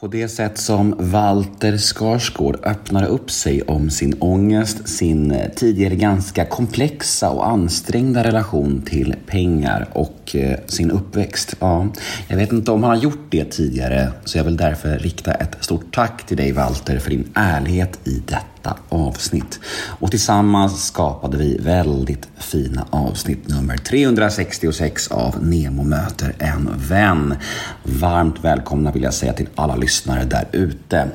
På det sätt som Walter Skarsgård öppnar upp sig om sin ångest, sin tidigare ganska komplexa och ansträngda relation till pengar och eh, sin uppväxt. Ja, jag vet inte om han har gjort det tidigare, så jag vill därför rikta ett stort tack till dig Walter för din ärlighet i detta avsnitt. Och tillsammans skapade vi väldigt fina avsnitt nummer 366 av Nemo möter en vän. Varmt välkomna vill jag säga till alla lyssnare där ute.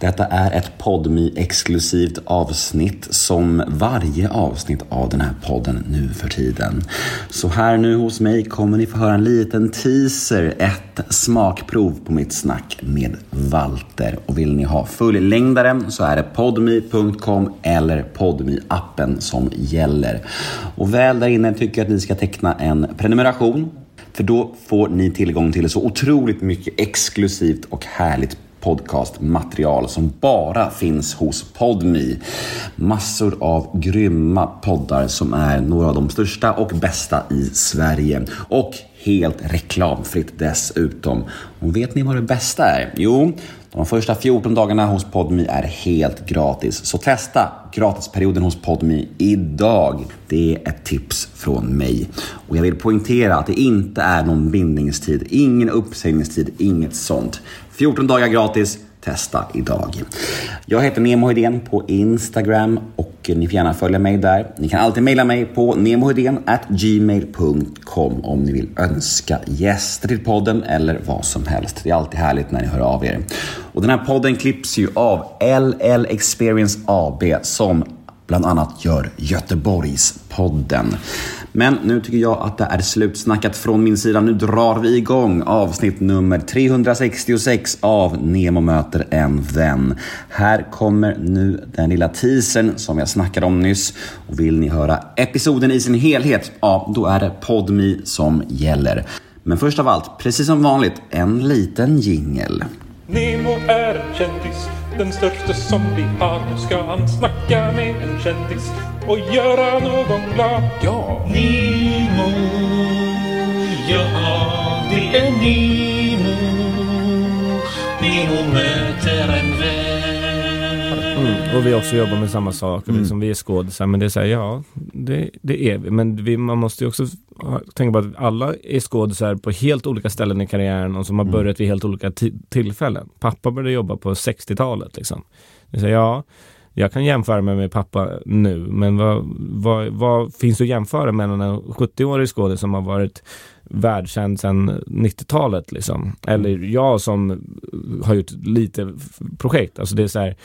Detta är ett podmi exklusivt avsnitt som varje avsnitt av den här podden nu för tiden. Så här nu hos mig kommer ni få höra en liten teaser, ett smakprov på mitt snack med Walter. Och vill ni ha fullängdaren så är det podmi.com eller podmi appen som gäller. Och väl där inne tycker jag att ni ska teckna en prenumeration för då får ni tillgång till så otroligt mycket exklusivt och härligt podcastmaterial som bara finns hos Podmi. Massor av grymma poddar som är några av de största och bästa i Sverige. Och helt reklamfritt dessutom. Och vet ni vad det bästa är? Jo, de första 14 dagarna hos Podmi är helt gratis. Så testa gratisperioden hos Podmi idag. Det är ett tips från mig. Och jag vill poängtera att det inte är någon bindningstid, ingen uppsägningstid, inget sånt. 14 dagar gratis. Testa idag. Jag heter Nemo Hedén på Instagram och ni får gärna följa mig där. Ni kan alltid mejla mig på gmail.com om ni vill önska gäster till podden eller vad som helst. Det är alltid härligt när ni hör av er. Och den här podden klipps ju av LL Experience AB som bland annat gör Göteborgspodden. Men nu tycker jag att det är slutsnackat från min sida. Nu drar vi igång avsnitt nummer 366 av Nemo möter en vän. Här kommer nu den lilla teasern som jag snackade om nyss. Och vill ni höra episoden i sin helhet, ja, då är det Podmi som gäller. Men först av allt, precis som vanligt, en liten jingel. Nemo är en kändis, den största som vi har. Nu ska han snacka med en kändis och göra någon glad. Ja! Nemo, ja det är Nemo. Nemo möter en vän. Mm, och vi också jobbar med samma sak. Mm. Liksom, vi är skådisar, men det är så här, ja, det, det är vi. Men vi, man måste ju också tänka på att alla är skådisar på helt olika ställen i karriären och som har Mm. börjat vid helt olika ti- tillfällen. Pappa började jobba på 60-talet. Liksom. Det är så här, ja, jag kan jämföra mig med pappa nu, men vad, vad, vad finns att jämföra mellan en 70-årig skådis som har varit världskänd sedan 90-talet liksom. Eller jag som har gjort lite projekt. Alltså det är så här,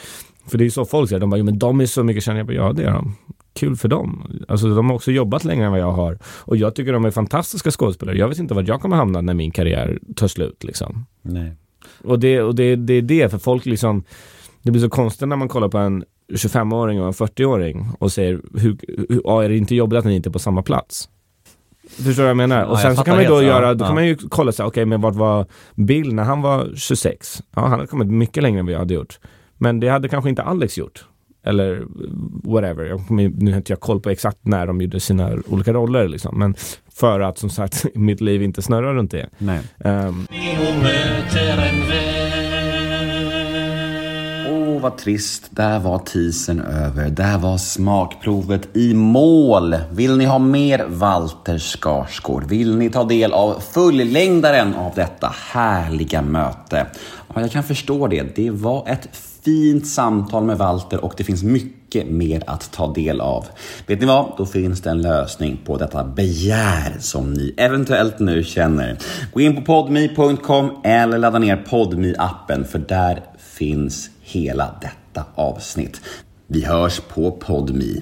för det är ju så folk säger, de bara, jo, men de är så mycket kända. Jag bara, ja det är de. Kul för dem. Alltså de har också jobbat längre än vad jag har. Och jag tycker de är fantastiska skådespelare. Jag vet inte vart jag kommer hamna när min karriär tar slut liksom. Nej. Och det, och det, det är det, för folk liksom, det blir så konstigt när man kollar på en 25-åring och en 40-åring och säger, hur, hur, ja, är det inte jobbigt att ni inte är på samma plats? Förstår du vad jag menar? och jag sen så kan man ju då ja, göra, då ja. kan man ju kolla så okej men vart var Bill när han var 26? Ja, han hade kommit mycket längre än vad jag hade gjort. Men det hade kanske inte Alex gjort. Eller whatever. Jag, kommer- nu har inte jag koll på exakt när de gjorde sina olika roller liksom. Men för att som sagt mitt liv inte snurrar runt det. Nej. Ehm, Åh, vad trist. Där var teasern över. Där var smakprovet i mål. Vill ni ha mer Walter Skarsgård? Vill ni ta del av fullängdaren av detta härliga möte? Ja, jag kan förstå det. Det var ett fint samtal med Walter och det finns mycket mer att ta del av. Vet ni vad? Då finns det en lösning på detta begär som ni eventuellt nu känner. Gå in på podme.com eller ladda ner podme appen för där finns hela detta avsnitt. Vi hörs på podme.